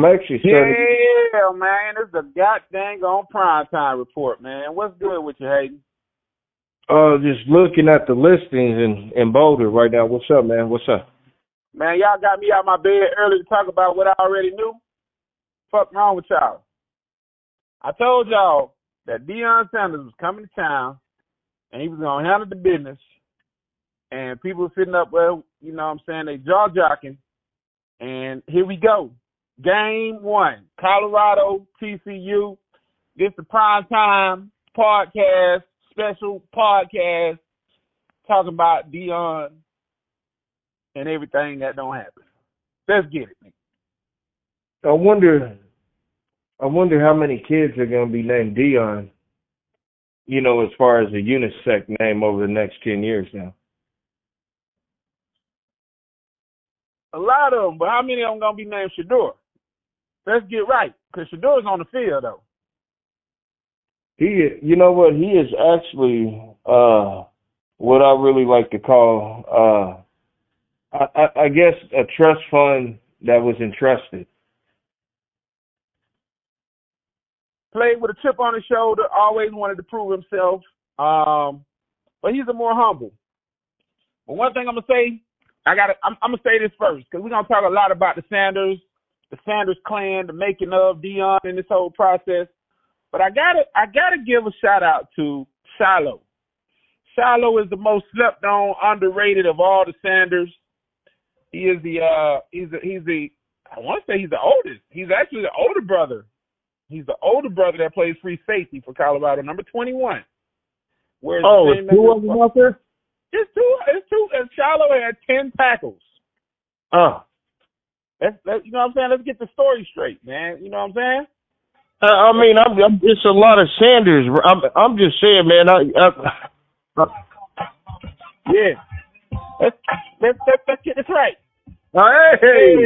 I'm actually starting. Yeah, man, it's the goddamn on prime time report, man. What's good with you, Hayden? Uh, just looking at the listings in in Boulder right now. What's up, man? What's up? Man, y'all got me out my bed early to talk about what I already knew. Fuck wrong with y'all? I told y'all that Deion Sanders was coming to town and he was gonna handle the business. And people sitting up, well, you know what I'm saying, they jaw jocking. And here we go. Game one, Colorado, TCU. This the prime time podcast, special podcast, talking about Deion and everything that don't happen. Let's get it. I wonder. I wonder how many kids are going to be named Deion. You know, as far as a unisex name over the next ten years now. A lot of them, but how many of them gonna be named Shedeur? Let's get right, because Shedeur's on the field though. He, you know what? He is actually uh, what I really like to call, uh, I, I, I guess, a trust fund that was entrusted. Played with a chip on his shoulder, always wanted to prove himself. Um, but he's a more humble. But one thing I'm gonna say, I got to I'm, I'm gonna say this first because we're gonna talk a lot about the Sanders, the Sanders clan, the making of Deion and this whole process. But I gotta I gotta give a shout out to Shiloh. Shiloh is the most slept on, underrated of all the Sanders. He is the uh he's the he's the I want to say he's the oldest. He's actually the older brother. He's the older brother that plays free safety for Colorado, number twenty one. Whereas Oh, the it's two of them out there. It's two. It's two. And Shiloh had ten tackles. Oh, That's, that, you know what I'm saying. Let's get the story straight, man. You know what I'm saying? I, I mean, I'm, I'm it's a lot of Sanders. I'm I'm just saying, man. I, I, Yeah. Let's let's let's, let's get this right. hey,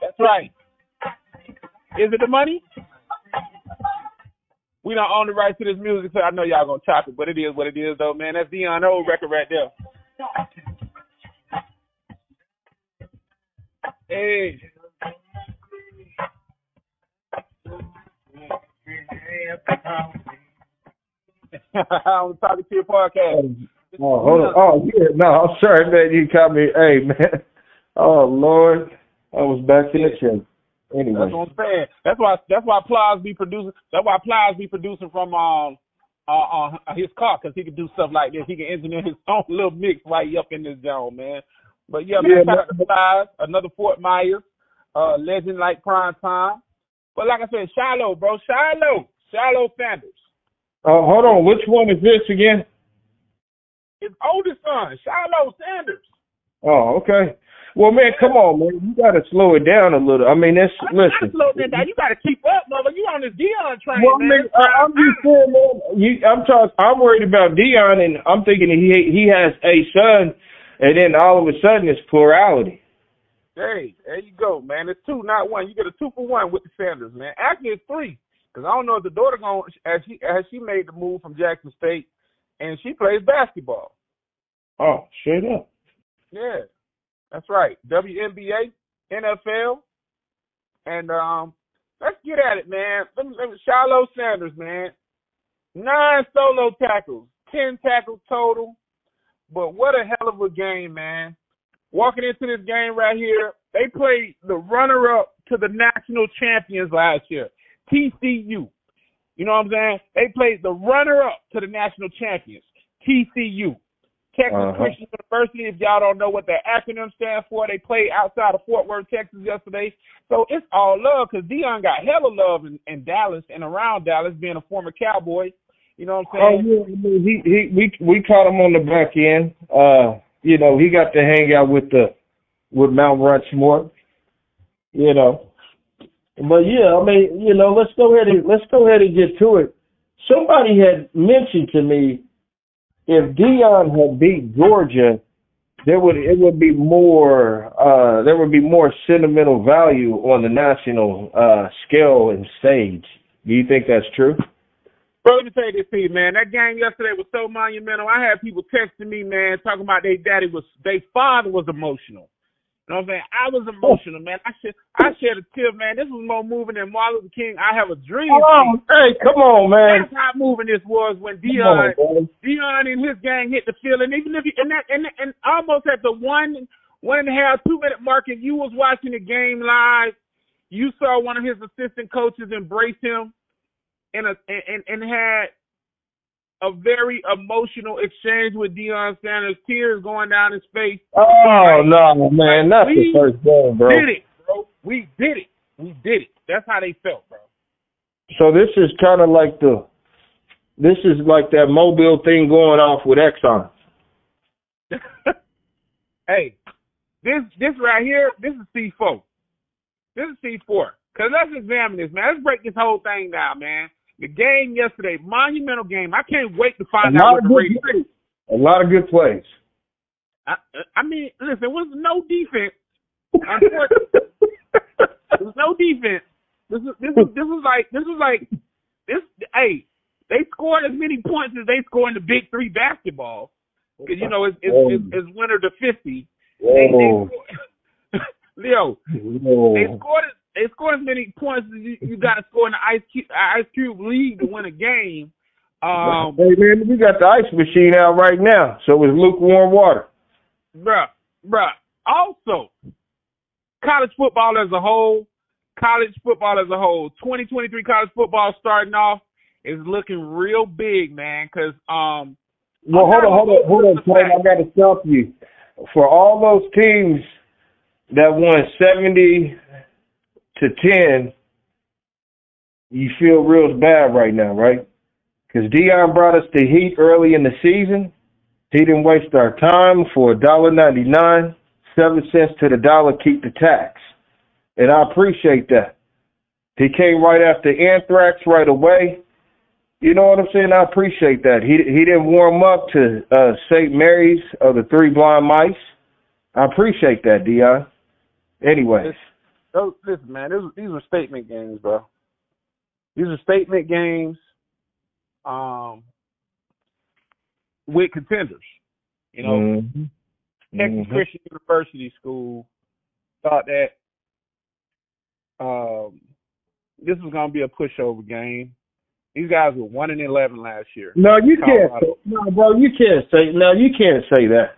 That's right. Is it the money? We don't own the rights to this music, so I know y'all gonna chop it, but it is what it is, though, man. That's Deion old record right there. Hey. I'm talking to your podcast. Oh, hold on. Oh, yeah. No, I'm sorry, man. You caught me. Hey, man. Oh, Lord. I was back in the chair. Anyway. That's what I'm saying. That's why that's why Plies be producing. That's why Plies be producing from um uh, uh his car because he can do stuff like this. He can engineer his own little mix right up in this zone, man. But yeah, Yeah, man, shout out to Plies, another Fort Myers, uh, legend like prime time. But like I said, Shiloh, bro, Shiloh, Shiloh Sanders, Oh, hold on. Which one is this again? his oldest son, Shiloh Sanders. Oh, okay. Well, man, come on, man. You got to slow it down a little. I mean, that's I listen. slow that down. You got to keep up, mother. You on this Deion train, Well, I man. mean, I, I'm just saying, man. You, I'm talking. I'm worried about Deion, and I'm thinking he he has a son, and then all of a sudden it's plurality. Hey, there you go, man. It's two, not one. You get a two for one with the Sanders, man. Actually, it's three. Because I don't know if the daughter going as she as she made the move from Jackson State, and she plays basketball. Oh, straight up. Yeah, that's right. WNBA, NFL, and um, let's get at it, man. Let me, let me Shiloh Sanders, man. Nine solo tackles, ten tackles total. But what a hell of a game, man. Walking into this game right here, they played the runner-up to the national champions last year, TCU. You know what I'm saying? They played the runner-up to the national champions, TCU. Texas Uh-huh. Christian University, if y'all don't know what their acronym stands for, they played outside of Fort Worth, Texas yesterday. So it's all love because Deion got hella love in, in Dallas and around Dallas, being a former Cowboy. You know what Oh I'm saying? yeah, I mean, he he we we caught him on the back end. Uh, you know, he got to hang out with the with Mount Rushmore. You know, but yeah, I mean, you know, let's go ahead and let's go ahead and get to it. Somebody had mentioned to me if Deion had beat Georgia, there would it would be more uh there would be more sentimental value on the national uh scale and stage. Do you think that's true? Bro, let me tell you this, Pete, man. That game yesterday was so monumental. I had people texting me, man, talking about their daddy was, their father was emotional. You know what I'm saying? I was emotional, man. I should I shared a tip, man. This was more moving than Martin Luther King. I have a dream. Oh, hey, come on, man. That's how moving this was when Deion, on, Deion and his gang hit the field, and even if you, and that and and almost at the one one and a half two minute mark, and you was watching the game live, you saw one of his assistant coaches embrace him, and a and and had a very emotional exchange with Deion Sanders, tears going down his face. Oh no, man, that's we the first game, bro. We did it, bro? We did it. We did it. That's how they felt, bro. So this is kind of like the, this is like that mobile thing going off with Exxon. hey, this this right here, this is C four. This is C four. Cause let's examine this, man. Let's break this whole thing down, man. The game yesterday, monumental game. I can't wait to find a out what the rating. A lot of good plays. I, I mean, listen, it was no defense. there was no defense. This is this is this is like this is like this. Hey, they scored as many points as they score in the Big Three basketball. Because you know it's it's, it's, it's winter to fifty. They, they scored, Leo, Whoa. they scored they score as many points as you, you got to score in the Ice Cube, Ice Cube League to win a game. Um, hey man, we got the ice machine out right now, so it's lukewarm water. Bruh, bruh. Also, college football as a whole, college football as a whole, 2023 college football starting off is looking real big, man. Cause um, well, hold on, hold on, hold on, Tom. I got to stop you. For all those teams that won 70 to 10, you feel real bad right now, right? Because Deion brought us the heat early in the season. He didn't waste our time for $1.99, 7 cents to the dollar, keep the tax. And I appreciate that. He came right after Anthrax right away. You know what I'm saying? I appreciate that. He he didn't warm up to uh, St. Mary's of the Three Blind Mice. I appreciate that, Deion. Anyways. Those, listen, man, these, these are statement games, bro. These are statement games um, with contenders. You know, mm-hmm. Texas mm-hmm. Christian University School thought that um, this was going to be a pushover game. These guys were one and eleven last year. No, you Colorado. can't. Say, no, bro, you can't say. No, you can't say that.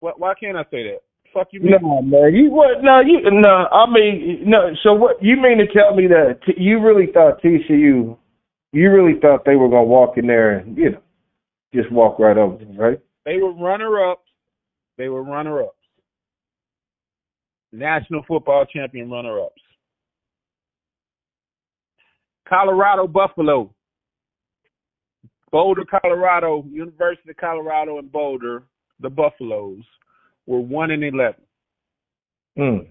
What? Why can't I say that? Fuck you mean? No, man. You what? No, you no. I mean, no. So what? You mean to tell me that t- you really thought TCU? You really thought they were gonna walk in there and you know just walk right over them, right? They were runner ups. They were runner ups. National football champion runner ups. Colorado Buffalo. Boulder, Colorado, University of Colorado in Boulder, the Buffaloes were one and eleven. Hmm.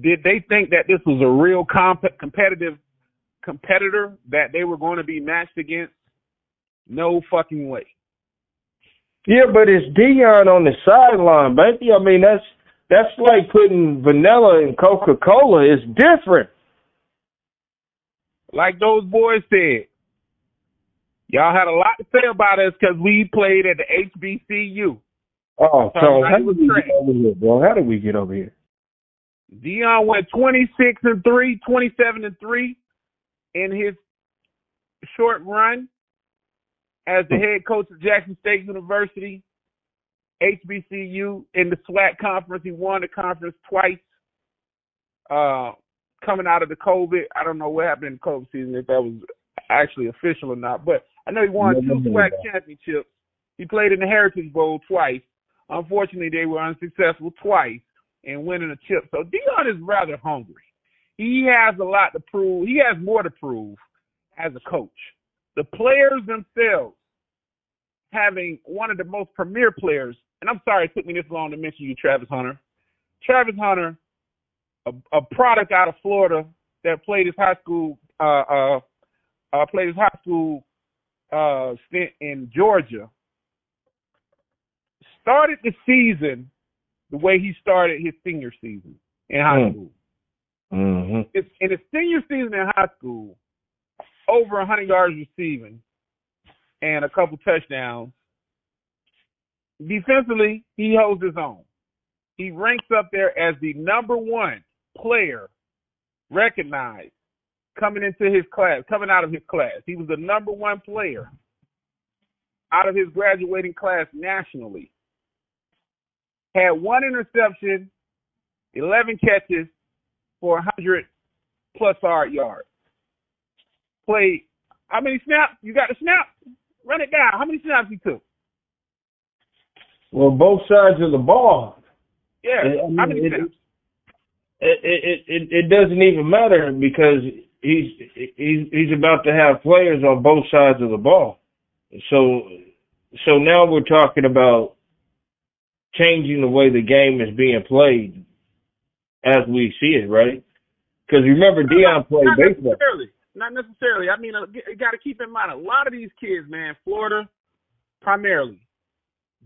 Did they think that this was a real comp- competitive competitor that they were going to be matched against? No fucking way. Yeah, but it's Deion on the sideline, baby. I mean, that's that's like putting vanilla in Coca Cola. It's different. Like those boys said, y'all had a lot to say about us because we played at the HBCU. Oh, so how did we get over here, bro? How did we get over here? Deion went 26 and 3, 27 and 3 in his short run as the head coach of Jackson State University, HBCU in the SWAC conference. He won the conference twice. Uh, coming out of the COVID, I don't know what happened in the COVID season if that was actually official or not, but I know he won two SWAC championships. He played in the Heritage Bowl twice Unfortunately, they were unsuccessful twice in winning a chip. So Deion is rather hungry. He has a lot to prove. He has more to prove as a coach. The players themselves, having one of the most premier players, and I'm sorry it took me this long to mention you, Travis Hunter. Travis Hunter, a, a product out of Florida that played his high school, uh, uh, uh, played his high school uh, stint in Georgia started the season the way he started his senior season in high mm. school. Mm-hmm. It's, in his senior season in high school, over 100 yards receiving and a couple touchdowns. Defensively, he holds his own. he ranks up there as the number one player recognized coming into his class, coming out of his class. He was the number one player out of his graduating class nationally. Had one interception, 11 catches for 100 plus hard yards. Played, how many snaps? You got the snap? Run it down. How many snaps he took? Well, both sides of the ball. Yeah. I mean, how many it- snaps? It, it it it doesn't even matter because he's he's he's about to have players on both sides of the ball. So so now we're talking about changing the way the game is being played as we see it, right? Because remember, Deion played not baseball. necessarily. Not necessarily. I mean, uh, you got to keep in mind a lot of these kids, man. Florida, primarily,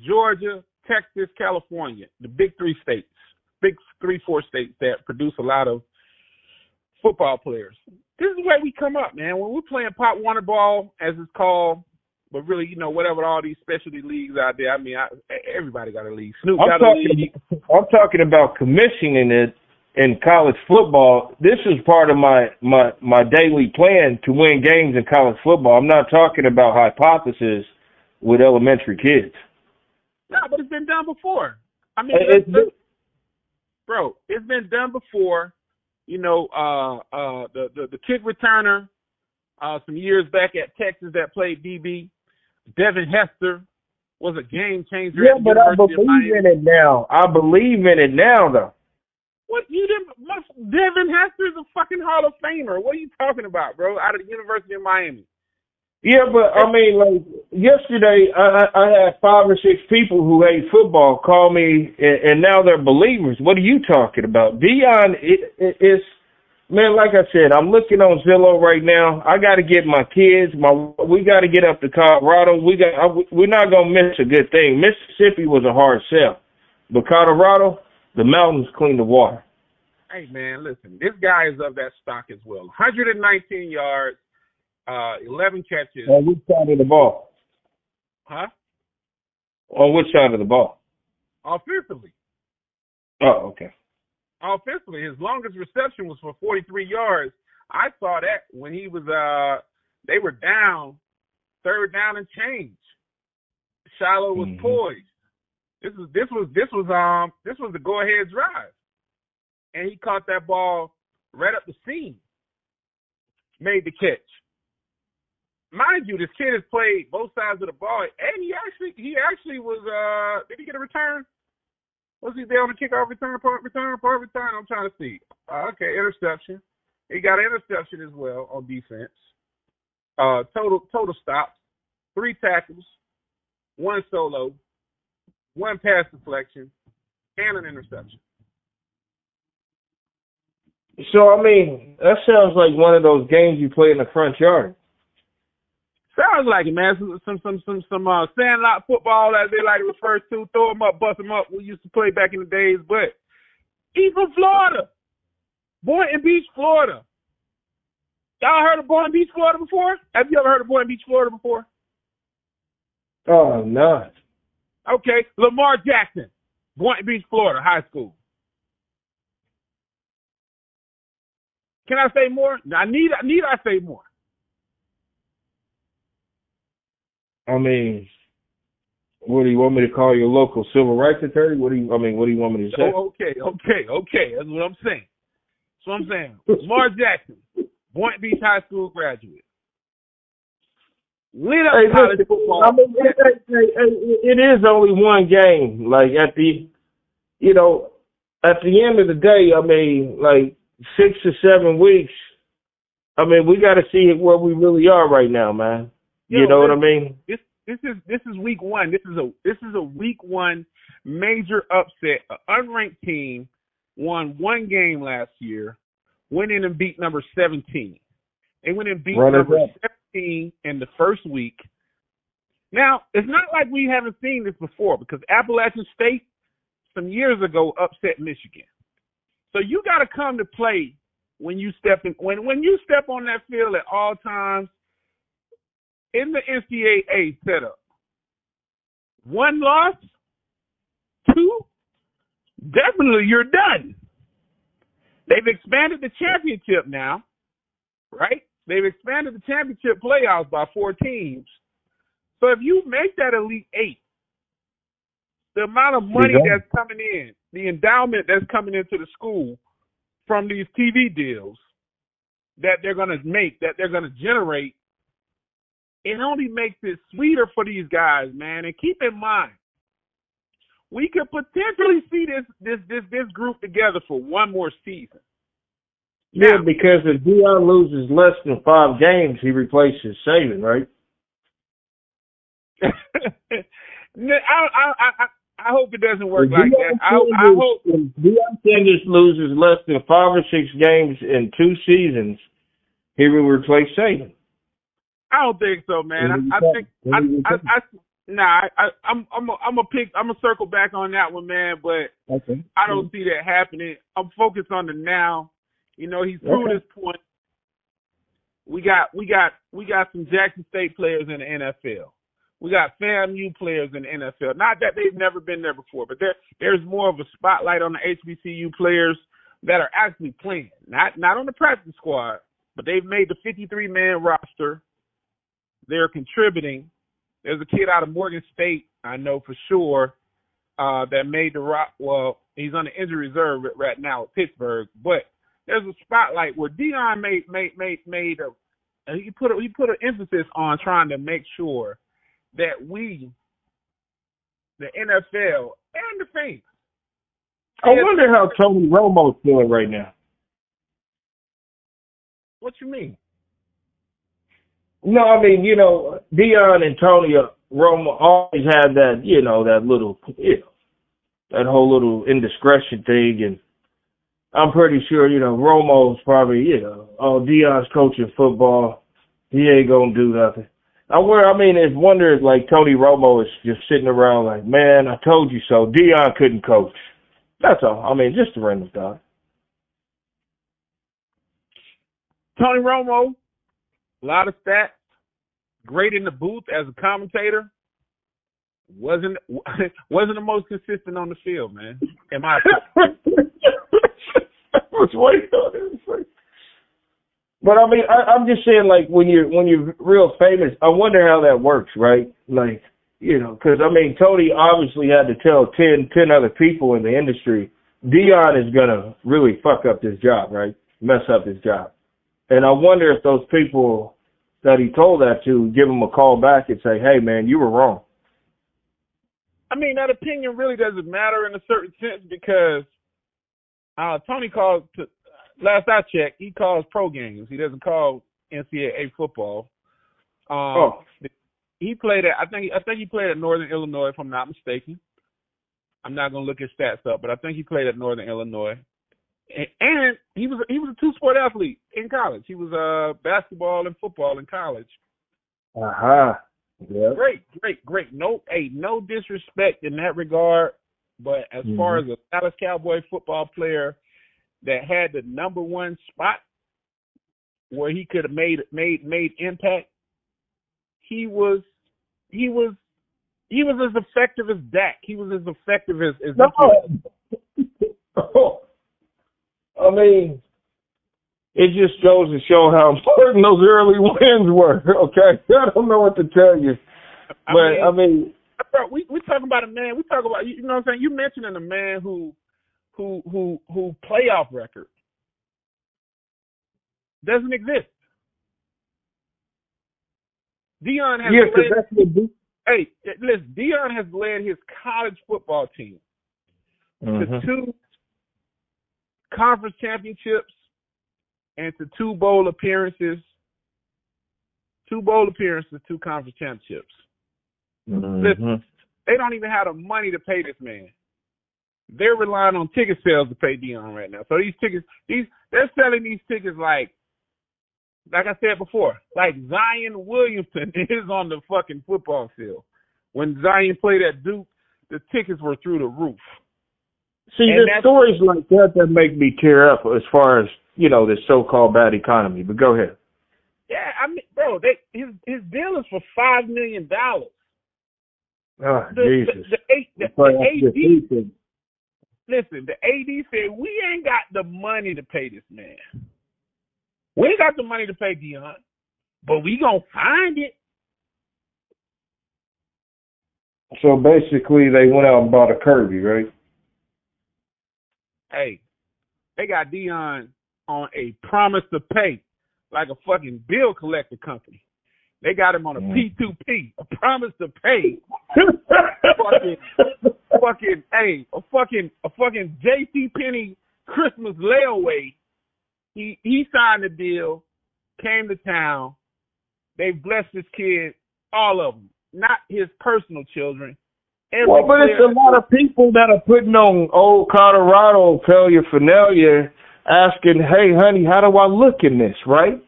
Georgia, Texas, California, the big three states, big three, four states that produce a lot of football players. This is where we come up, man. When we're playing pop Warner ball, as it's called, but really, you know, whatever all these specialty leagues out there. I mean, I, everybody got a league. Snoop I'm got a talking. league. I'm talking about commissioning it in college football. This is part of my my my daily plan to win games in college football. I'm not talking about hypothesis with elementary kids. No, but it's been done before. I mean, It- let's- let's- bro, it's been done before. You know, uh, uh, the the, the kick returner, uh, some years back at Texas that played DB, Devin Hester was a game changer. Yeah, but I believe in it now. I believe in it now, though. What you didn't? what- Devin Hester is a fucking Hall of Famer. What are you talking about, bro? Out of the University of Miami. Yeah, but I mean, like yesterday, I, I had five or six people who hate football call me, and, and now they're believers. What are you talking about? Deion it, it, is, man. Like I said, I'm looking on Zillow right now. I got to get my kids. My we got to get up to Colorado. We got I, we're not gonna miss a good thing. Mississippi was a hard sell, but Colorado, the mountains clean the water. Hey man, listen, this guy is of that stock as well. 119 yards, uh, 11 catches. On which side of the ball? Huh? On which side of the ball? Offensively. Oh, okay. Offensively, his longest reception was for 43 yards. I saw that when he was uh they were down, third down and change. Shiloh was Mhm. poised. This was this was this was um this was the go ahead drive. And he caught that ball right up the seam. Made the catch. Mind you, this kid has played both sides of the ball and he actually he actually was uh did he get a return? Was he there on the kickoff return, punt return, punt return? I'm trying to see. Uh, okay, interception. He got an interception as well on defense. Uh, total total stops, three tackles, one solo, one pass deflection, and an interception. So I mean, that sounds like one of those games you play in the front yard. Sounds like it, man. Some some some some, some uh, sandlot football, as they like to refer to. Throw them up, bust them up. We used to play back in the days, but from Florida, Boynton Beach, Florida. Y'all heard of Boynton Beach, Florida before? Have you ever heard of Boynton Beach, Florida before? Oh no. Okay, Lamar Jackson, Boynton Beach, Florida, high school. Can I say more? I need I need I say more? I mean, what do you want me to call your local civil rights attorney? What do you? I mean, what do you want me to say? Oh, okay, okay, okay. That's what I'm saying. That's what I'm saying. Lamar Jackson, Boynton Beach High School graduate. Lit up Hey, college football. I mean, it, it, it, it is only one game. Like at the, you know, at the end of the day, I mean, like six or seven weeks. I mean, we got to see where we really are right now, man. Yo, you know what I mean? This this is this is week one. This is a this is a week one major upset. An unranked team won one game last year, went in and beat number seventeen. They went and beat Runners number seventeen in the first week. Now it's not like we haven't seen this before because Appalachian State some years ago upset Michigan. So you got to come to play when you step in when when you step on that field at all times in the NCAA setup. One loss, two, definitely you're done. They've expanded the championship now, right? They've expanded the championship playoffs by four teams. So if you make that elite eight, the amount of money that's coming in, the endowment that's coming into the school from these TV deals that they're going to make, that they're going to generate, it only makes it sweeter for these guys, man. And keep in mind, we could potentially see this this this this group together for one more season. Yeah, now, because if Deion loses less than five games, he replaces Saban, right? I, I I I hope it doesn't work if like Deion that. I, I hope if Deion Sanders loses less than five or six games in two seasons, he will replace Saban. I don't think so, man. I, I think I, I, I Nah, I, I'm I'm a, I'm a pick. I'm a circle back on that one, man. But okay. I don't see that happening. I'm focused on the now. You know, he's proved okay. his point. We got we got we got some Jackson State players in the NFL. We got FAMU players in the NFL. Not that they've never been there before, but there there's more of a spotlight on the HBCU players that are actually playing. Not not on the practice squad, but they've made the 53 man roster. They're contributing there's a kid out of Morgan State I know for sure uh, that made the rock. Well, he's on the injury reserve right now at Pittsburgh, but there's a spotlight where Deion made made made made a he put a, he put an emphasis on trying to make sure that we, the NFL and the fans. I wonder how Tony Romo's feeling right now. What you mean? No, I mean, you know, Deion and Tony Romo always had that, you know, that little, you know, that whole little indiscretion thing, and I'm pretty sure, you know, Romo's probably, you know, oh, Deion's coaching football, he ain't gonna do nothing. I where I mean, it's wonder like Tony Romo is just sitting around like, man, I told you so. Deion couldn't coach. That's all. I mean, just a random thought. Tony Romo a lot of stats, great in the booth as a commentator. Wasn't wasn't the most consistent on the field, man. Am I? was But I mean, I, I'm just saying, like when you're when you're real famous, I wonder how that works, right? Like, you know, because I mean, Tony obviously had to tell ten ten other people in the industry, Deion is gonna really fuck up this job, right? Mess up his job. And I wonder if those people that he told that to give him a call back and say, "Hey, man, you were wrong." I mean, that opinion really doesn't matter in a certain sense because uh, Tony calls. To, last I checked, he calls pro games. He doesn't call NCAA football. Um, oh. He played at. I think. I think he played at Northern Illinois, if I'm not mistaken. I'm not gonna look his stats up, but I think he played at Northern Illinois and he was he was a two sport athlete in college. He was uh basketball and football in college. Uh huh. Great, great, great. No, hey, no disrespect in that regard, but as mm-hmm. far as a Dallas Cowboy football player that had the number one spot where he could have made made made impact, he was he was he was as effective as Dak. He was as effective as as no. I mean, it just goes to show how important those early wins were. Okay, I don't know what to tell you, but I mean, I mean we we talking about a man. We talk about you know what I'm saying. You mentioning a man who who who who playoff record doesn't exist. Deion has yeah, led, hey, listen, Deion has led his college football team mm-hmm. to two conference championships and to two bowl appearances. Two bowl appearances, two conference championships. Mm-hmm. Listen, they don't even have the money to pay this man. They're relying on ticket sales to pay Deion right now. So these tickets, these they're selling these tickets like, like I said before, like Zion Williamson is on the fucking football field. When Zion played at Duke, the tickets were through the roof. See, and there's stories like that that make me tear up as far as you know this so-called bad economy. But go ahead. Yeah, I mean, bro, they, his his deal is for five million dollars. Oh, the, Jesus! The, the, the, the, the AD, listen, the AD said we ain't got the money to pay this man. We ain't got the money to pay Deion, but we gonna find it. So basically, they went out and bought a Kirby, right? Hey, they got Deion on a promise to pay, like a fucking bill collector company. They got him on a Mm. P2P, a promise to pay. fucking, fucking, hey, a fucking, a fucking J.C. Penney Christmas layaway. He he signed the deal, came to town. They blessed his kid, all of them, not his personal children. Every Well, but it's a lot of people that are putting on old Colorado failure finalia, asking, "Hey, honey, how do I look in this?" Right?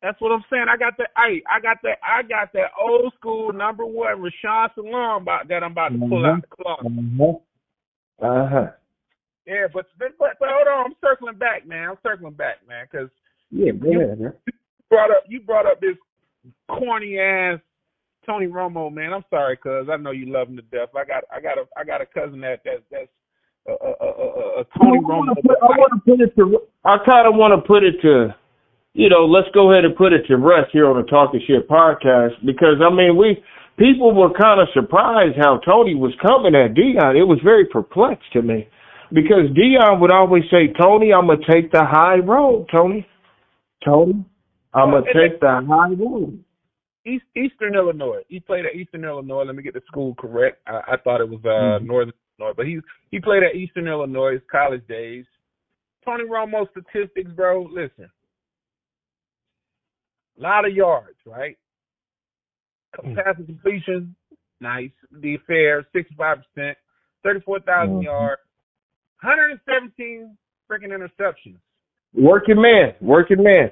That's what I'm saying. I got that. Hey, I got that. I got that old school number one Rashaan Salaam about that. I'm about to pull out the closet. Uh huh. Yeah, but, but but hold on. I'm circling back, man. I'm circling back, man, because Yeah, yeah, man. brought up you brought up this corny ass Tony Romo, man. I'm sorry, cuz I know you love him to death. I got I got a I got a cousin that that's that's a, a, a, a, Tony I Romo. put- I want to put it to. I kind of want to put it to. You know, let's go ahead and put it to rest here on the Talking Shit podcast because I mean, we people were kind of surprised how Tony was coming at Deion. It was very perplexed to me because Deion would always say, "Tony, I'm gonna take the high road, Tony. Tony, I'm gonna take the high road." East, Eastern Illinois. He played at Eastern Illinois. Let me get the school correct. I, I thought it was uh Mhm. Northern Illinois, but he he played at Eastern Illinois his college days. Tony Romo statistics, bro. Listen, a lot of yards, right? Mm. Pass and completion, nice. The fair, sixty five percent, thirty four thousand Mhm. yards, hundred and seventeen freaking interceptions. Working man, working man.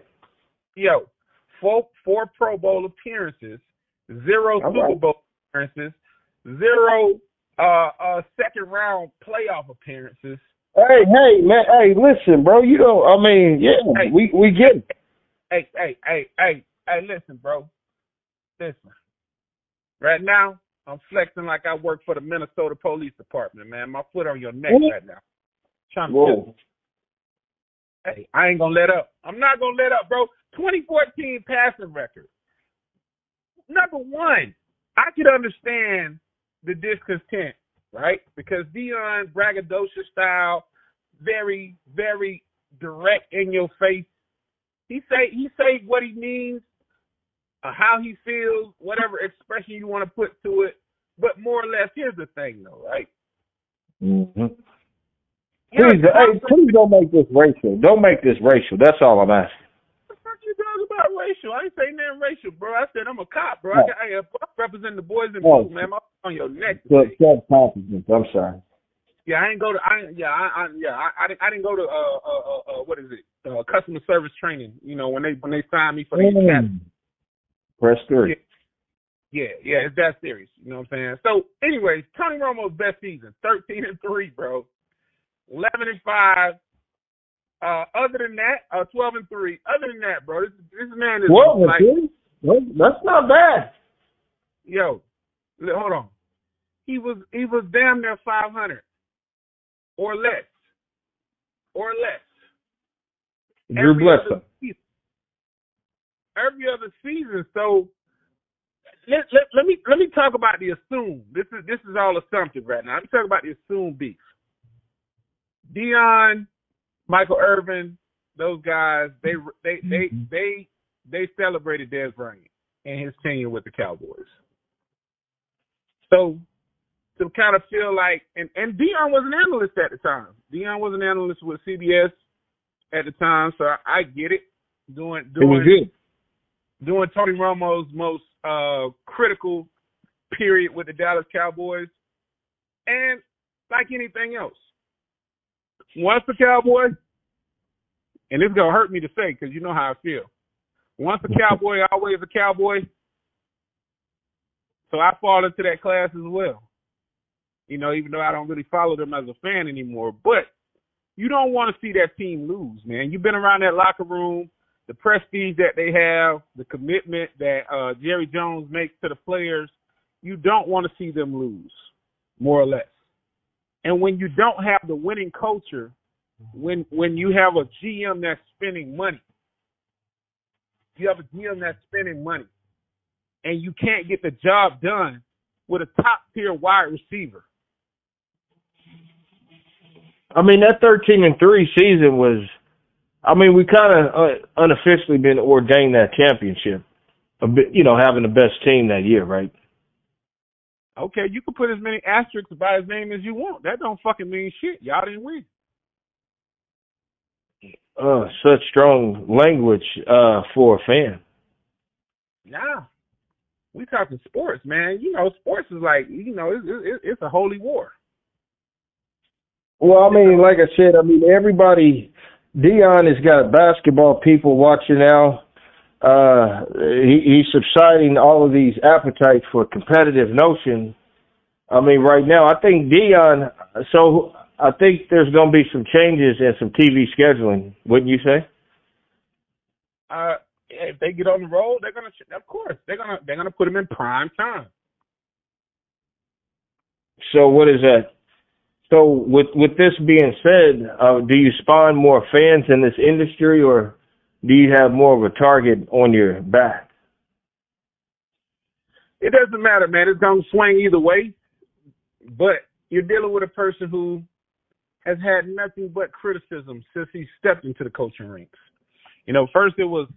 Yo, four four Pro Bowl appearances, zero All Super right. Bowl appearances, zero uh uh second round playoff appearances. Hey, hey, man. Hey, listen, bro. You know, I mean, yeah, Hey. we we get it. Hey, hey, hey, hey, hey, listen, bro. Listen. Right now, I'm flexing like I work for the Minnesota Police Department, man. My foot on your neck right now. Trying to. Hey, I ain't gonna let up. I'm not gonna let up, bro. 2014 passing record. Number one, I could understand the discontent, right? Because Deion braggadocious style, very, very direct in your face. He say he say what he means, uh, how he feels, whatever expression you want to put to it. But more or less, here's the thing, though, right? Mm-hmm. Please, hey, please don't make this racial. Don't make this racial. That's all I'm asking. What the fuck you talking about racial? I ain't saying nothing racial, bro. I said I'm a cop, bro. No. I, got, I, I represent the boys in No. blue, man. My foot on your neck. Self today. self confidence. I'm sorry. Yeah, I ain't go to. I yeah, I, I yeah, I, I didn't. I didn't go to. Uh, uh, uh, uh what is it? Uh, customer service training. You know, when they when they signed me for these cats. Mm. Press three. Yeah, yeah, it's that serious. You know what I'm saying? So, anyways, Tony Romo's best season, 13 and three, bro. 11 and five. Uh, other than that, uh, 12 and three. Other than that, bro, this this man is Well, like, well, that's not bad. yo, hold on. He was he was damn near 500 or less, or less. Drew every Bledsoe. other season. Every other season. So let, let, let me let me talk about the assume. This is this is all assumptive right now. Let me talk about the assume beef. Deion, Michael Irvin, those guys, they they they Mm-hmm. they they celebrated Dez Bryant and his tenure with the Cowboys. So to kind of feel like and, and Deion was an analyst at the time. Deion was an analyst with CBS at the time, so I, I get it. Doing doing doing Tony Romo's most uh critical period with the Dallas Cowboys. And like anything else, once the Cowboy, and it's gonna hurt me to say because you know how I feel. Once a Cowboy, always a Cowboy. So I fall into that class as well. You know, even though I don't really follow them as a fan anymore, but you don't want to see that team lose, man. You've been around that locker room, the prestige that they have, the commitment that uh, Jerry Jones makes to the players. You don't want to see them lose, more or less. And when you don't have the winning culture, when when you have a GM that's spending money, you have a GM that's spending money, and you can't get the job done with a top tier wide receiver. I mean, that 13 and 3 season was, I mean, we kind of uh, unofficially been ordained that championship, bit, you know, having the best team that year, right? Okay, you can put as many asterisks by his name as you want. That don't fucking mean shit. Y'all didn't win. Uh, such strong language uh for a fan. Nah, we talking sports, man. You know, sports is like you know, it's it's, it's a holy war. Well, I mean, like I said, I mean everybody. Deion has got basketball people watching now. Uh, he, he's subsiding all of these appetites for competitive notion. I mean, right now, I think Deion. So I think there's going to be some changes in some TV scheduling, wouldn't you say? Uh, if they get on the road, they're gonna, of course, they're gonna, they're gonna put them in prime time. So what is that? So with with this being said, uh, do you spawn more fans in this industry, or do you have more of a target on your back? It doesn't matter, man. It's gonna swing either way. But you're dealing with a person who has had nothing but criticism since he stepped into the coaching ranks. You know, first it was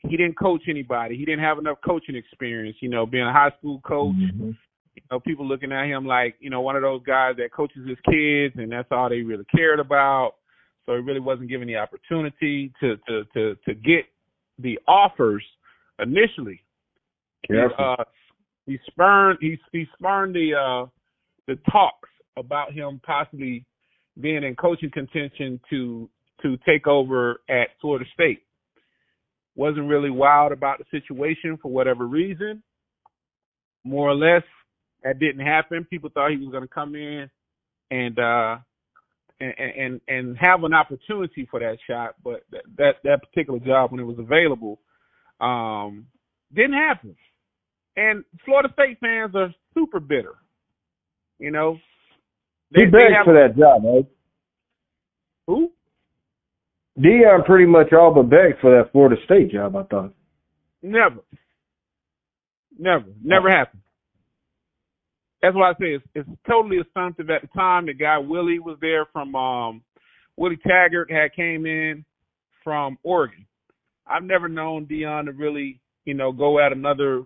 he didn't coach anybody. He didn't have enough coaching experience. You know, being a high school coach. Mm-hmm. You know, people looking at him like you know one of those guys that coaches his kids, and that's all they really cared about. So he really wasn't given the opportunity to to to to get the offers initially. Yeah. Uh, he spurned he he spurned the uh the talks about him possibly being in coaching contention to to take over at Florida State. Wasn't really wild about the situation for whatever reason. More or less, that didn't happen. People thought he was going to come in and uh and, and and have an opportunity for that shot, but that that, that particular job when it was available um didn't happen. And Florida State fans are super bitter. You know, they, he begged have, for that job, right? Who? Deion pretty much all but begged for that Florida State job. I thought. Never. Never. Never happened. That's why I say it's, it's totally assumptive. At the time, the guy Willie was there from um, Willie Taggart had came in from Oregon. I've never known Deion to really, you know, go at another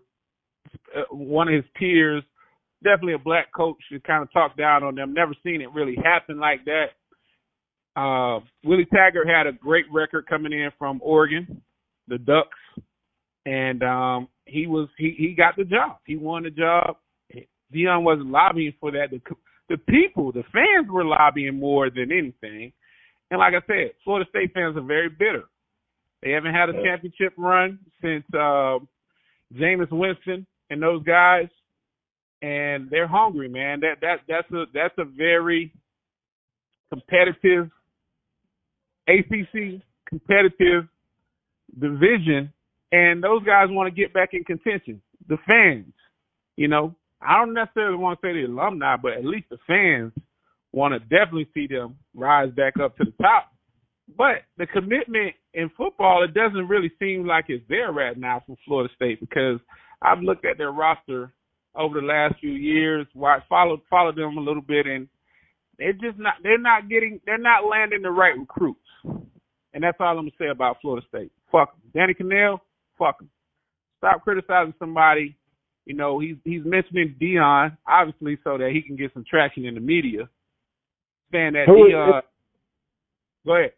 uh, one of his peers definitely a black coach to kind of talk down on them. Never seen it really happen like that. Uh, Willie Taggart had a great record coming in from Oregon, the Ducks, and um, he was he he got the job. He won the job. Deion wasn't lobbying for that. The the people, the fans were lobbying more than anything. And like I said, Florida State fans are very bitter. They haven't had a championship run since uh, Jameis Winston and those guys and they're hungry, man. That that that's a that's a very competitive ACC competitive division, and those guys want to get back in contention. The fans, you know, I don't necessarily want to say the alumni, but at least the fans want to definitely see them rise back up to the top. But the commitment in football, it doesn't really seem like it's there right now for Florida State because I've looked at their roster over the last few years. Followed followed them a little bit, and they're just not they're not getting they're not landing the right recruits. And that's all I'm gonna say about Florida State. Fuck them. Danny Kanell, fuck him. Stop criticizing somebody. You know he's he's mentioning Deion obviously so that he can get some traction in the media. Saying that who, Deion. Go ahead.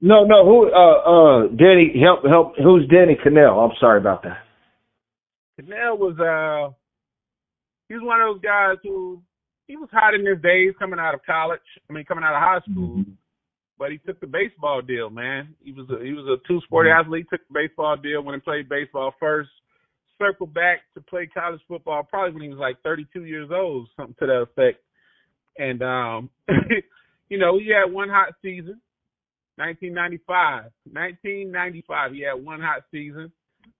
No, no. Who? Uh, uh, Danny, help, help. Who's Danny Kanell? I'm sorry about that. Kanell was uh he was one of those guys who he was hot in his days coming out of college. I mean, coming out of high school. Mm-hmm. But he took the baseball deal, man. He was a he was a two sport mm-hmm. athlete. Took the baseball deal when he played baseball first. Circled back to play college football probably when he was like 32 years old, something to that effect. And um, you know, he had one hot season, 1995. 1995, he had one hot season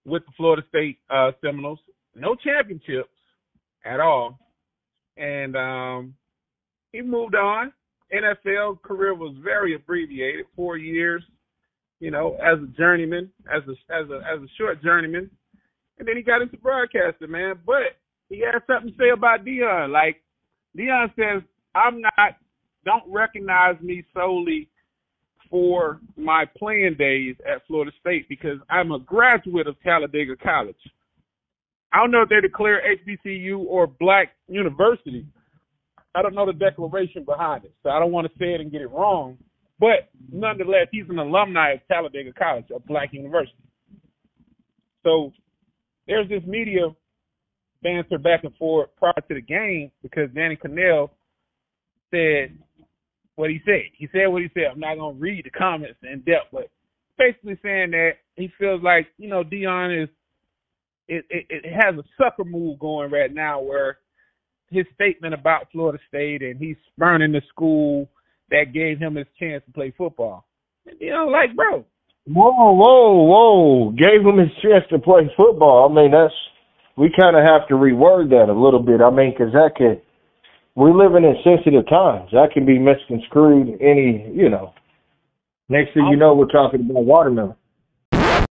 with the Florida State uh, Seminoles. No championships, at all. And um, he moved on. NFL career was very abbreviated, four years. You know, as a journeyman, as a as a as a short journeyman, and then he got into broadcasting, man. But he had something to say about Deion. Like Deion says, I'm not, don't recognize me solely for my playing days at Florida State because I'm a graduate of Talladega College. I don't know if they declare HBCU or Black University. I don't know the declaration behind it, so I don't want to say it and get it wrong. But nonetheless, he's an alumni of Talladega College, a Black university. So there's this media banter back and forth prior to the game because Danny Kanell said what he said. He said what he said. I'm not gonna read the comments in depth, but basically saying that he feels like you know Deion is it, it, it has a sucker move going right now where his statement about Florida State and he's spurning the school that gave him his chance to play football. You know, like bro. Whoa, whoa, whoa! Gave him his chance to play football. I mean, that's we kind of have to reword that a little bit. I mean, because that could we're living in sensitive times. That can be misconstrued any, you know. Next thing you know, we're talking about watermelon.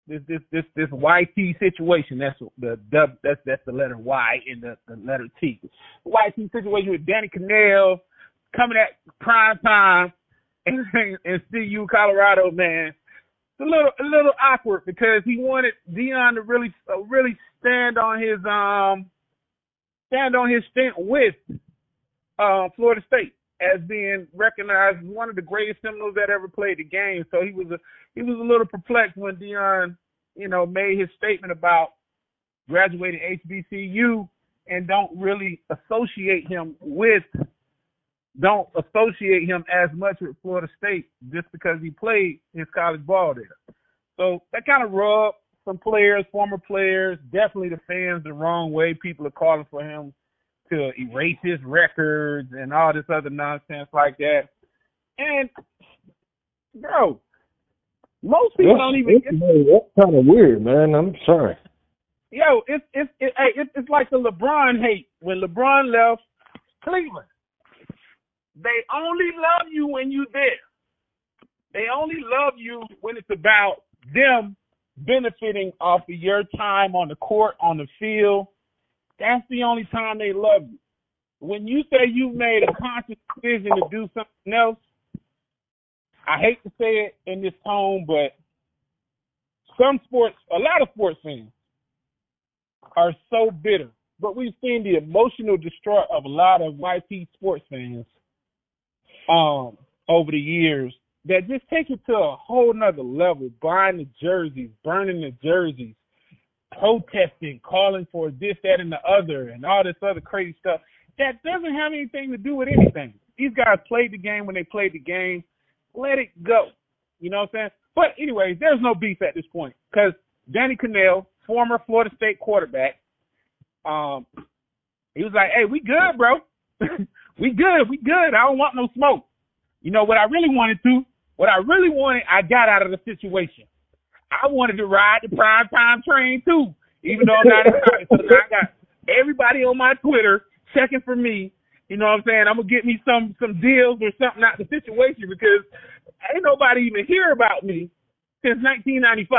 This this this this YT situation. That's the dub. That's that's the letter Y in the, the letter T. The YT situation with Danny Kanell coming at prime time and, and in CU Colorado, man. It's a little a little awkward because he wanted Deion to really uh, really stand on his um stand on his stint with uh, Florida State as being recognized as one of the greatest Seminoles that ever played the game. So he was a he was a little perplexed when Deion, you know, made his statement about graduating HBCU and don't really associate him with don't associate him as much with Florida State just because he played his college ball there. So that kind of rubbed some players, former players, definitely the fans the wrong way. People are calling for him to erase his records and all this other nonsense like that. And bro, most people that's, don't even. That's, get, that's kind of weird, man. I'm sorry. Yo, it's it's it, hey, it's it's like the LeBron hate when LeBron left Cleveland. They only love you when you're there. They only love you when it's about them benefiting off of your time on the court, on the field, that's the only time they love you. When you say you've made a conscious decision to do something else, I hate to say it in this tone, but some sports, a lot of sports fans are so bitter. But we've seen the emotional distraught of a lot of YT sports fans um, over the years that just take it to a whole nother level, buying the jerseys, burning the jerseys, protesting, calling for this, that, and the other, and all this other crazy stuff. That doesn't have anything to do with anything. These guys played the game when they played the game. Let it go. You know what I'm saying? But anyways, there's no beef at this point because Danny Kanell, former Florida State quarterback, um, he was like, "Hey, we good, bro. we good. We good. I don't want no smoke." You know what I really wanted to, what I really wanted, I got out of the situation. I wanted to ride the prime time train too, even though I'm not excited. So I got everybody on my Twitter checking for me. You know what I'm saying? I'm gonna get me some some deals or something out of the situation because ain't nobody even hear about me since 1995,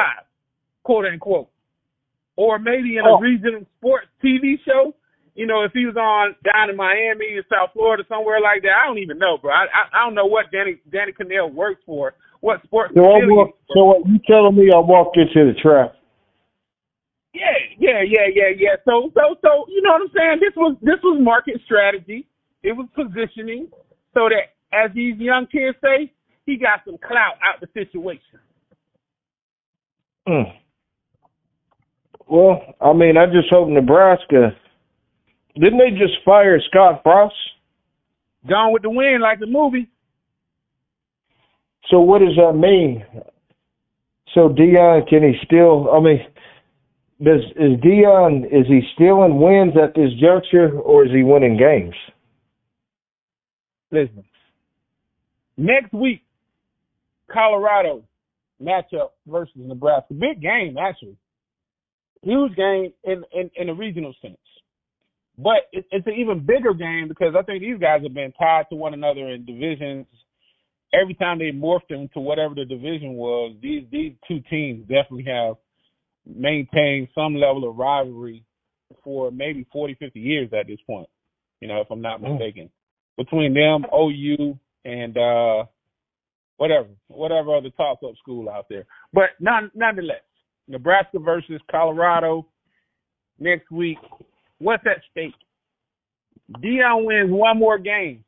quote unquote. Or maybe in a oh. regional sports TV show. You know, if he was on down in Miami or South Florida, somewhere like that, I don't even know, bro. I I, I don't know what Danny Danny Kanell works for what sports. So, I walk, so what you telling me I walked into the trap? Yeah, yeah, yeah, yeah, yeah. So, so, so, you know what I'm saying? This was this was market strategy. It was positioning so that, as these young kids say, he got some clout out the situation. Hmm. Well, I mean, I just hope Nebraska. Didn't they just fire Scott Frost? Gone with the Wind, like the movie. So what does that mean? So Deion, can he still? I mean, does is Deion is he stealing wins at this juncture, or is he winning games? Listen, next week, Colorado matchup versus Nebraska. Big game, actually. Huge game in in, in a regional sense. But it, it's an even bigger game because I think these guys have been tied to one another in divisions. Every time they morphed into whatever the division was, these these two teams definitely have maintained some level of rivalry for maybe 40, 50 years at this point. You know, if I'm not Mm. mistaken, between them, OU, and uh whatever, whatever other top up school out there. But none, nonetheless, Nebraska versus Colorado next week. What's at stake? Deion wins one more game.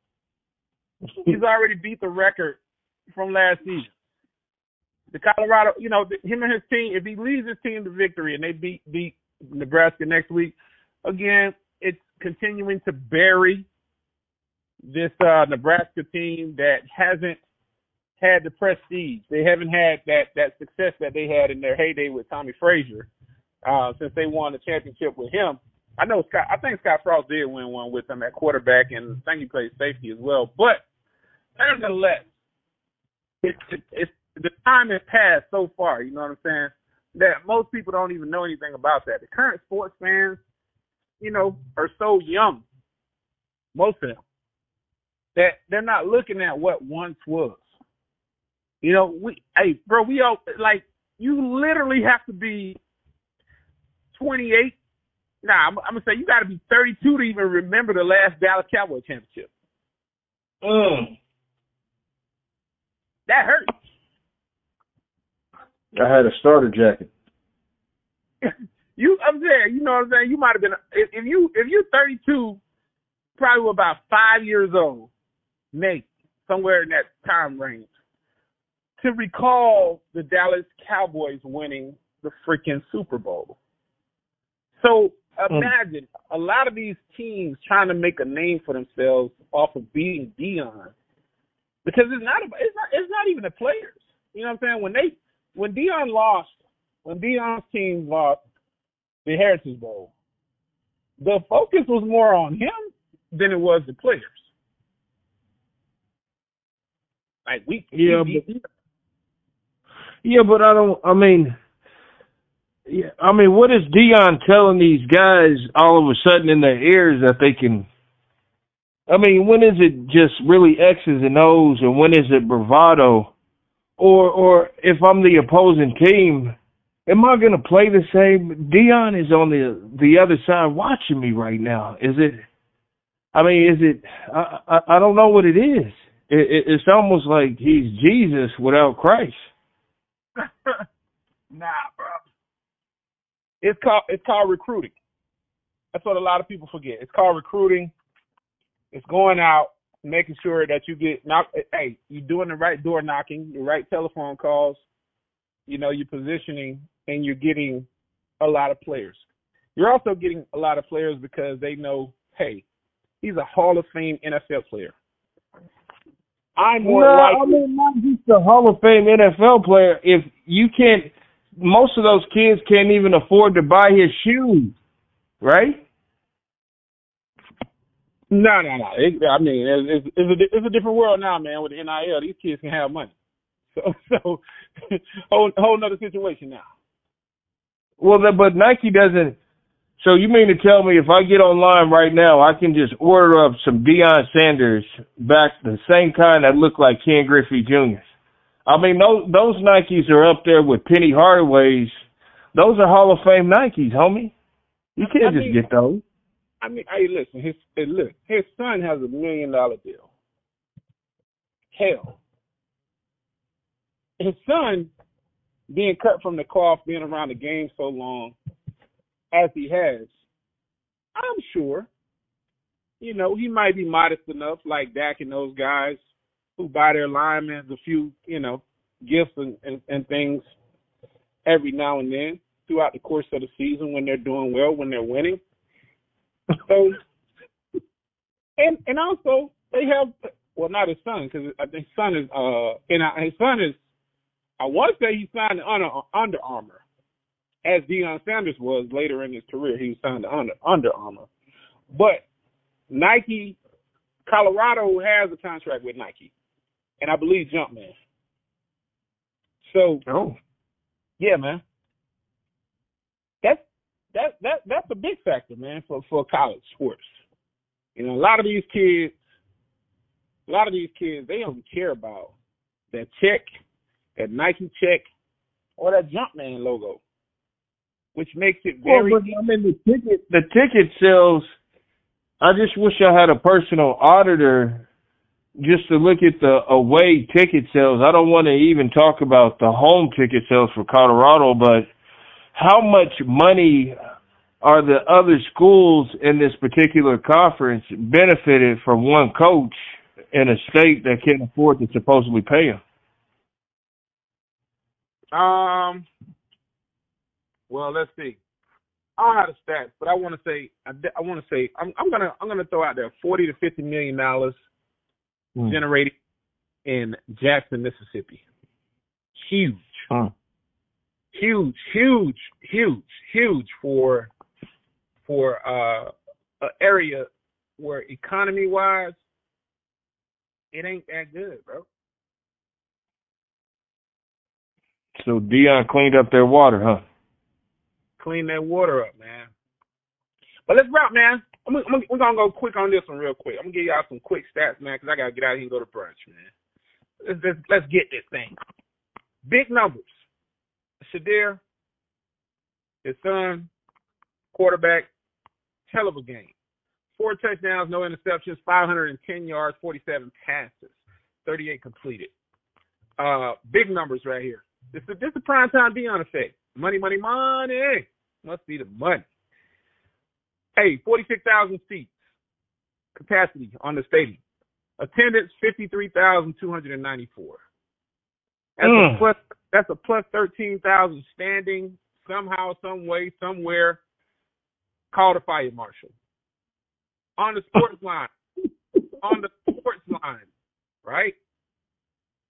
He's already beat the record from last season. The Colorado, you know, him and his team. If he leads his team to victory and they beat beat Nebraska next week, again, it's continuing to bury this uh Nebraska team that hasn't had the prestige. They haven't had that that success that they had in their heyday with Tommie Frazier uh, since they won the championship with him. I know Scott. I think Scott Frost did win one with him at quarterback, and I think he played safety as well. But nevertheless, it, it, it's the time has passed so far. You know what I'm saying? That most people don't even know anything about that. The current sports fans, you know, are so young. Most of them that they're not looking at what once was. You know, we hey bro, we all like you literally have to be 28. Nah, I'm, I'm gonna say you got to be 32 to even remember the last Dallas Cowboy championship. Mm. That hurts. I had a starter jacket. you, I'm saying, you know what I'm saying. You might have been if, if you if you're 32, probably about five years old, maybe somewhere in that time range. To recall the Dallas Cowboys winning the freaking Super Bowl. So Mm. imagine a lot of these teams trying to make a name for themselves off of beating Deion, because it's not it's not it's not even the players. You know what I'm saying? When they when Deion lost, when Deion's team lost the Heritage Bowl, the focus was more on him than it was the players. Like we, Yeah, we, Yeah, but I don't. I mean, yeah, I mean, what is Deion telling these guys all of a sudden in their ears that they can? I mean, when is it just really X's and O's, and when is it bravado? Or, or if I'm the opposing team, am I going to play the same? Deion is on the the other side watching me right now. Is it? I mean, is it? I I, I don't know what it is. It, it, it's almost like he's Jesus without Christ. nah. It's called it's called recruiting. That's what a lot of people forget. It's called recruiting. It's going out, making sure that you get knock. Hey, you're doing the right door knocking, the right telephone calls. You know, you're positioning, and you're getting a lot of players. You're also getting a lot of players because they know, hey, he's a Hall of Fame NFL player. I'm more no, likely. I mean not just a Hall of Fame NFL player. If you can't, most of those kids can't even afford to buy his shoes, right? No, no, no. It, I mean, it's, it's, a, it's a different world now, man. With the NIL, these kids can have money. So, so whole whole nother situation now. Well, the, but Nike doesn't. So you mean to tell me if I get online right now, I can just order up some Deion Sanders back, the same kind that look like Ken Griffey Jr. I mean, those those Nikes are up there with Penny Hardaway's. Those are Hall of Fame Nikes, homie. You can't I just mean- get those. I mean, hey, listen. His hey, look, his son has a million dollar deal. Hell, his son being cut from the cloth, being around the game so long as he has, I'm sure. You know, he might be modest enough, like Dak and those guys who buy their linemen a few, you know, gifts and, and, and things every now and then throughout the course of the season when they're doing well, when they're winning. So, and and also they have well not his son because I think son is uh and I, his son is I want to say he signed Under Under Armour as Deion Sanders was later in his career. He was signed to Under Under Armour, but Nike Colorado has a contract with Nike, and I believe Jumpman. So Oh. yeah, man. That's that that that's a big factor, man, for for college sports. You know, a lot of these kids, a lot of these kids, they don't care about that check, that Nike check, or that Jumpman logo, which makes it very. Well, but, I mean, the ticket, the ticket sales. I just wish I had a personal auditor just to look at the away ticket sales. I don't want to even talk about the home ticket sales for Colorado, but how much money are the other schools in this particular conference benefited from one coach in a state that can't afford to supposedly pay him? Um. Well, let's see. I don't have the stats, but I want to say I, I want to say I'm, I'm gonna I'm gonna throw out there forty to fifty million dollars mm. generated in Jackson, Mississippi. Huge. Huh huge, huge, huge, huge for for uh an area where economy wise it ain't that good, bro. So Deion cleaned up their water, huh? Clean that water up, man. But let's wrap, man. I'm, I'm, we're gonna go quick on this one real quick. I'm gonna give y'all some quick stats, man, because I gotta get out here and go to brunch, man. Let's, let's, let's get this thing. Big numbers. Shedeur, his son, quarterback, hell of a game. Four touchdowns, no interceptions, 510 yards, 47 passes, 38 completed. Uh, big numbers right here. This is this is prime time Deion effect. Money, money, money. Must be the money. Hey, 46,000 seats capacity on the stadium. Attendance 53,294. That's mm. a plus that's a plus thirteen thousand standing somehow, some way, somewhere. Call the fire marshal on the sports line. on the sports line, right?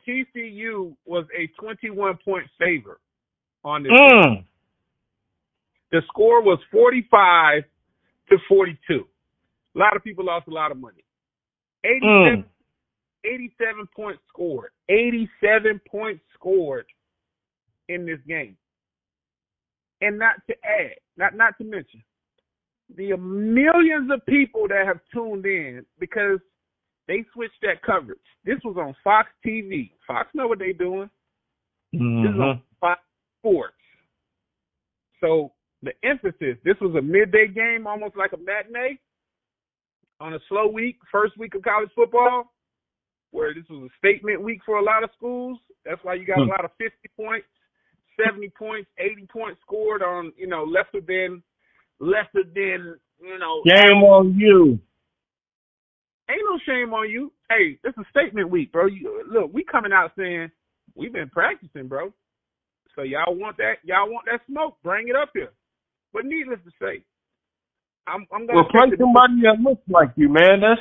TCU was a twenty-one point favor on this. Mm. The score was forty-five to forty-two. A lot of people lost a lot of money. Eighty-seven. Mm. 87 points scored. 87 points scored in this game. And not to add, not not to mention, the millions of people that have tuned in because they switched that coverage. This was on Fox TV. Fox know what they're doing. Mm-hmm. This is on mm-hmm. Fox Sports. So the emphasis, this was a midday game, almost like a matinee on a slow week, first week of college football, where this was a statement week for a lot of schools. That's why you got hmm. a lot of 50 points 70 points, 80 points scored on, you know, lesser than, lesser than, you know. Shame on you. Ain't no shame on you. Hey, this is statement week, bro. You, look, we coming out saying we've been practicing, bro. So y'all want that? Y'all want that smoke? Bring it up here. But needless to say, I'm, I'm gonna. Well, play somebody that looks like you, man. That's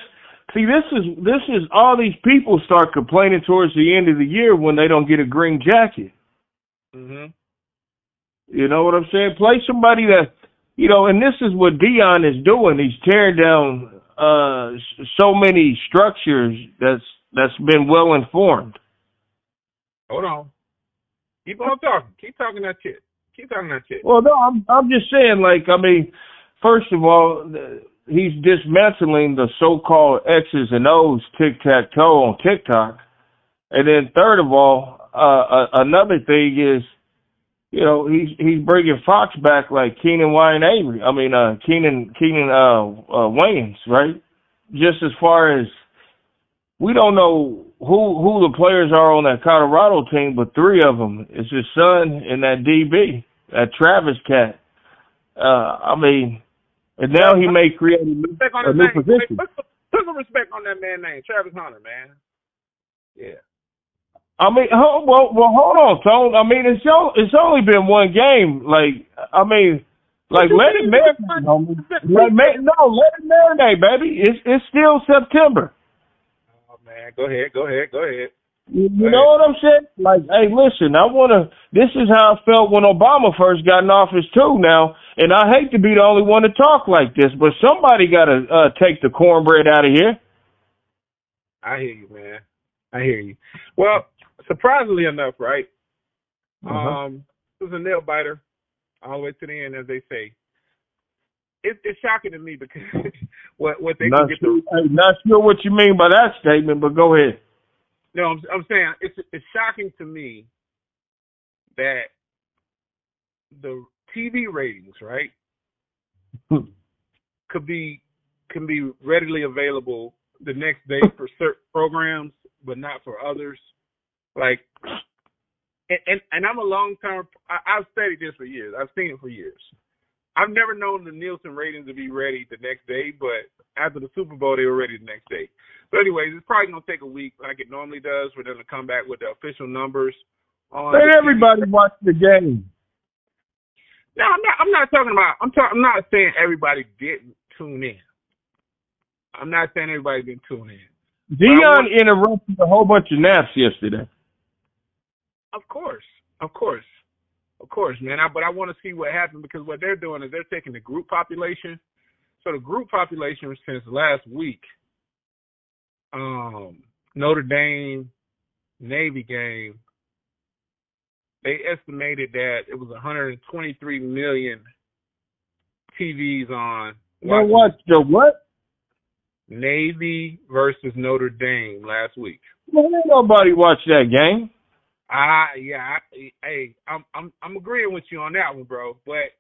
see, this is this is all these people start complaining towards the end of the year when they don't get a green jacket. Mm-hmm. You know what I'm saying? Play somebody that, you know, and this is what Deion is doing. He's tearing down uh so many structures that's that's been well informed. Hold on. Keep on talking. Keep talking that shit. Keep talking that shit. Well, no, I'm I'm just saying, like, I mean, first of all, he's dismantling the so-called X's and O's tic-tac-toe on TikTok, and then third of all, uh, another thing is, you know, he's he's bringing Fox back like Keenan Wayne Avery. I mean, uh, Keenan Keenan uh, uh, Wayans, right? Just as far as we don't know who who the players are on that Colorado team, but three of them is his son and that DB, that Travis cat. Uh, I mean, and now he may create a new, a new position. Put, put some respect on that man name, Travis Hunter, man. Yeah. I mean, well, well, hold on, Tone. I mean, it's only, it's only been one game. Like, I mean, like let it marinate. No, let it marinate, baby. It's it's still September. Oh man, go ahead, go ahead, go ahead. You, know what I'm saying? Like, hey, listen, I wanna. This is how I felt when Obama first got in office too. Now, and I hate to be the only one to talk like this, but somebody got to uh, take the cornbread out of here. I hear you, man. I hear you. Well, surprisingly enough, right? Uh-huh. Um, it was a nail biter all the way to the end, as they say. it, it's shocking to me because what what they Not can get the hey, not sure what you mean by that statement, but go ahead. No, I'm, I'm saying it's it's shocking to me that the TV ratings, right, Hmm. could be can be readily available the next day for certain programs, but not for others. Like, and and, and I'm a long term. I've studied this for years. I've seen it for years. I've never known the Nielsen ratings to be ready the next day, but after the Super Bowl, they were ready the next day. But anyways, it's probably gonna take a week, like it normally does, for them to come back with the official numbers. On Let the TV. everybody watch the game. No, I'm not. I'm not talking about. I'm talking. I'm not saying everybody didn't tune in. I'm not saying everybody didn't tune in. Deion interrupted a whole bunch of naps yesterday. Of course, of course, of course, man. I, but I want to see what happened because what they're doing is they're taking the group population. So the group population since last week, um, Notre Dame Navy game, they estimated that it was 123 million TVs on. Now watch the what? Navy versus Notre Dame last week. Well, ain't nobody watch that game. Ah, yeah. I, hey, I'm I'm I'm agreeing with you on that one, bro. But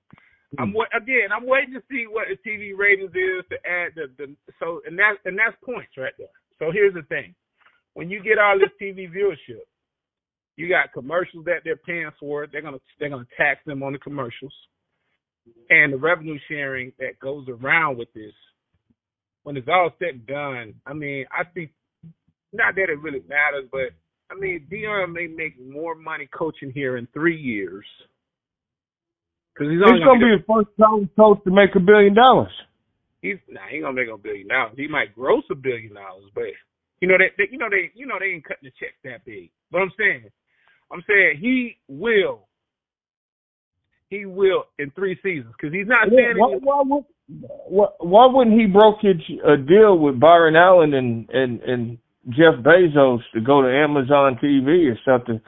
I'm wa- again, I'm waiting to see what the TV ratings is to add the the so and that's and that's points right there. So here's the thing: when you get all this TV viewership, you got commercials that they're paying for. They're gonna they're gonna tax them on the commercials, and the revenue sharing that goes around with this. When it's all said and done, I mean, I think not that it really matters, but I mean, Deion may make more money coaching here in three years because he's He's gonna be the first college coach to make a billion dollars. he's nah, he ain't gonna make a billion dollars. He might gross a billion dollars, but you know that they, you know they you know they ain't cutting the checks that big. But I'm saying, I'm saying he will, he will in three seasons because he's not saying Why, why, would, why, why wouldn't he brokerage a deal with Byron Allen and, and, and Jeff Bezos to go to Amazon TV or something?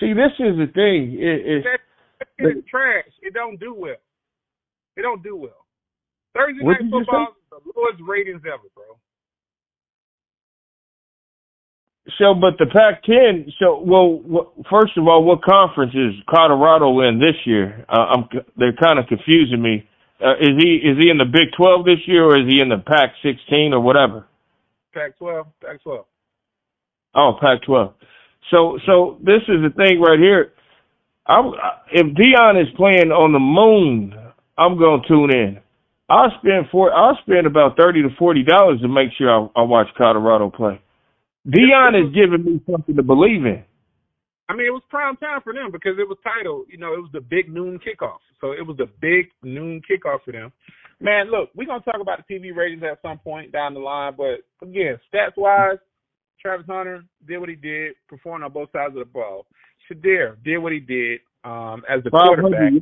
See, this is the thing. It, it, that, that shit trash. It don't do well. It don't do well. Thursday night football is the lowest ratings ever, bro. so, but the Pac-10. So, well, first of all, what conference is Colorado in this year? Uh, I'm they're kind of confusing me. Uh, is he is he in the Big 12 this year, or is he in the Pac-16 or whatever? Pac-12, Pac-12. Oh, Pac-12. So, so this is the thing right here. I'm, if Deion is playing on the moon, I'm gonna tune in. I'll spend four. I'll spend about thirty to forty dollars to make sure I, I watch Colorado play. Deion is giving me something to believe in. I mean, it was prime time for them because it was titled, you know, it was the big noon kickoff. So it was the big noon kickoff for them. Man, look, we're gonna talk about the TV ratings at some point down the line, but again, stats wise, Travis Hunter did what he did, performed on both sides of the ball. Shedeur did what he did um, as the quarterback.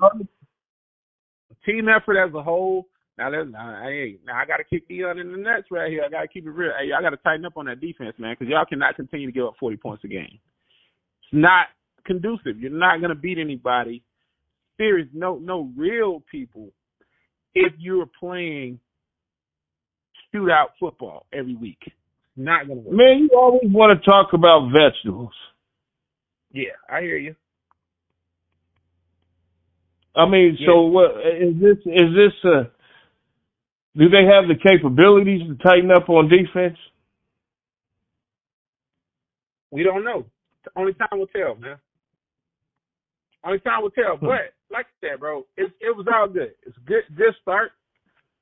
Team effort as a whole. Now, now, hey, now I got to kick Deion in the nuts right here. I got to keep it real. Hey, I got to tighten up on that defense, man, because y'all cannot continue to give up 40 points a game. It's not conducive. You're not going to beat anybody. Serious, no, no real people. If you're playing shootout football every week, not to work. Man, you always want to talk about vegetables. Yeah, I hear you. I mean, so what is this? Is this? Uh, do they have the capabilities to tighten up on defense? We don't know. Only time will tell, man. Only time will tell. But like I said, bro, it it was all good. It's good good start.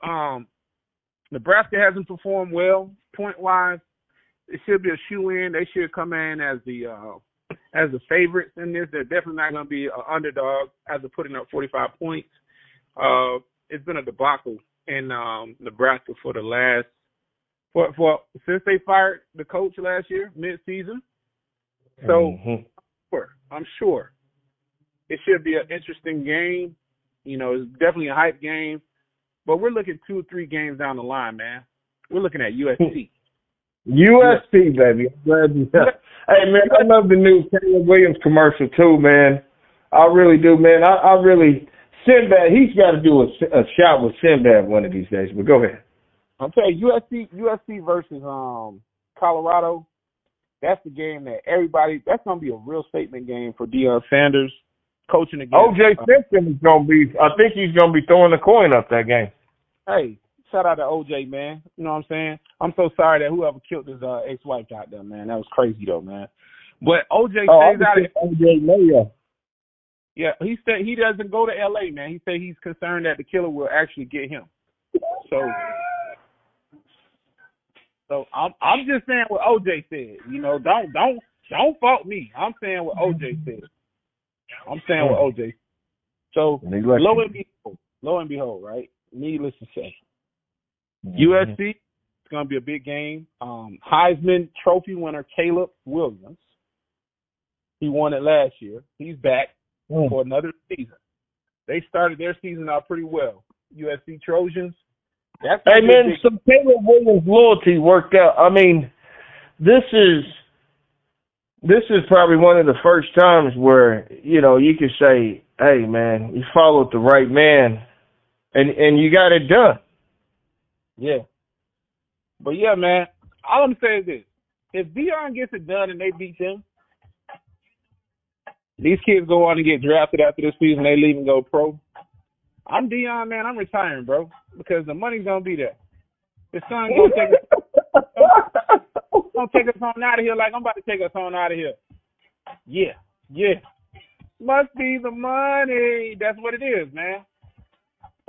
Um, Nebraska hasn't performed well point wise. It should be a shoe in. They should come in as the uh, as the favorites in this. They're definitely not going to be an underdog after putting up 45 points. Uh, it's been a debacle in um, Nebraska for the last for for since they fired the coach last year mid season. So Mhm. sure, I'm sure it should be an interesting game. You know, it's definitely a hype game, but we're looking two or three games down the line, man. We're looking at USC. USC, baby. I'm glad you. hey, man, I love the new Caleb Williams commercial too, man. I really do, man. I, I really Sinbad, he's got to do a, a shot with Sinbad one of these days. But go ahead. I'm telling you, USC USC versus um Colorado. That's the game that everybody. That's gonna be a real statement game for Deion Sanders coaching again. OJ Simpson is gonna be. I think he's gonna be throwing the coin up that game. Hey, shout out to OJ, man. You know what I'm saying? I'm so sorry that whoever killed his uh, ex-wife out there, man. That was crazy though, man. But OJ oh, stays out of OJ Mayo. Yeah, he said he doesn't go to LA, man. He said he's concerned that the killer will actually get him. So so I'm I'm just saying what OJ said. You know, don't don't don't fault me. I'm saying what OJ said. I'm saying what OJ. So lo and behold, lo and behold, right? Needless to say, mm-hmm. USC it's gonna be a big game. Um, Heisman Trophy winner Caleb Williams. He won it last year. He's back mm. for another season. They started their season out pretty well. USC Trojans that's hey man, some Caleb Williams loyalty worked out. I mean, this is this is probably one of the first times where you know you could say, "Hey man, you followed the right man, and and you got it done." Yeah, but yeah, man. All I'm saying is this: if Deion gets it done and they beat them, these kids go on and get drafted after this season. They leave and go pro. I'm Deion, man. I'm retiring, bro, because the money's gonna be there. The sun gonna take us, gonna take us on out of here like I'm about to take us on out of here. Yeah, yeah. Must be the money. That's what it is, man.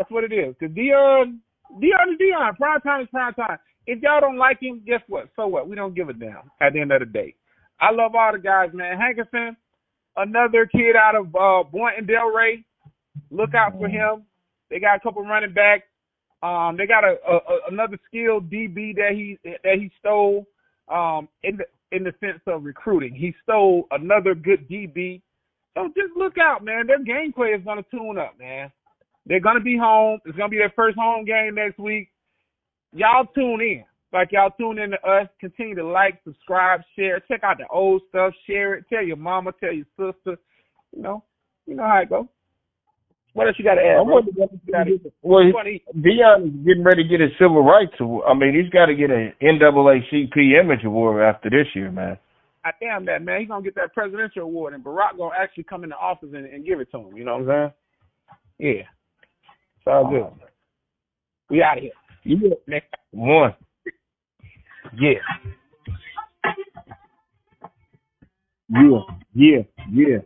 That's what it is. Cause Deion, Deion is Deion. Prime time is prime time. If y'all don't like him, guess what? So what? We don't give a damn. At the end of the day, I love all the guys, man. Hankerson, another kid out of uh, Boynton Delray. Look out for him. They got a couple running backs. Um, they got a, a, a another skilled DB that he that he stole. Um, in the in the sense of recruiting, he stole another good DB. So just look out, man. Their gameplay is gonna tune up, man. They're gonna be home. It's gonna be their first home game next week. Y'all tune in. Like y'all tune in to us. Continue to like, subscribe, share. Check out the old stuff. Share it. Tell your mama. Tell your sister. You know. You know how it goes. What else you got to add? Well, Deion is getting ready to get his civil rights award. I mean, he's got to get an NAACP Image Award after this year, man. I damn that, man. He's gonna get that presidential award, and Barack gonna actually come into office and, and give it to him. You know what I'm saying? Yeah. It's all good. Oh, we out of here. Yeah. Next one. Yeah. Yeah. Yeah. Yeah.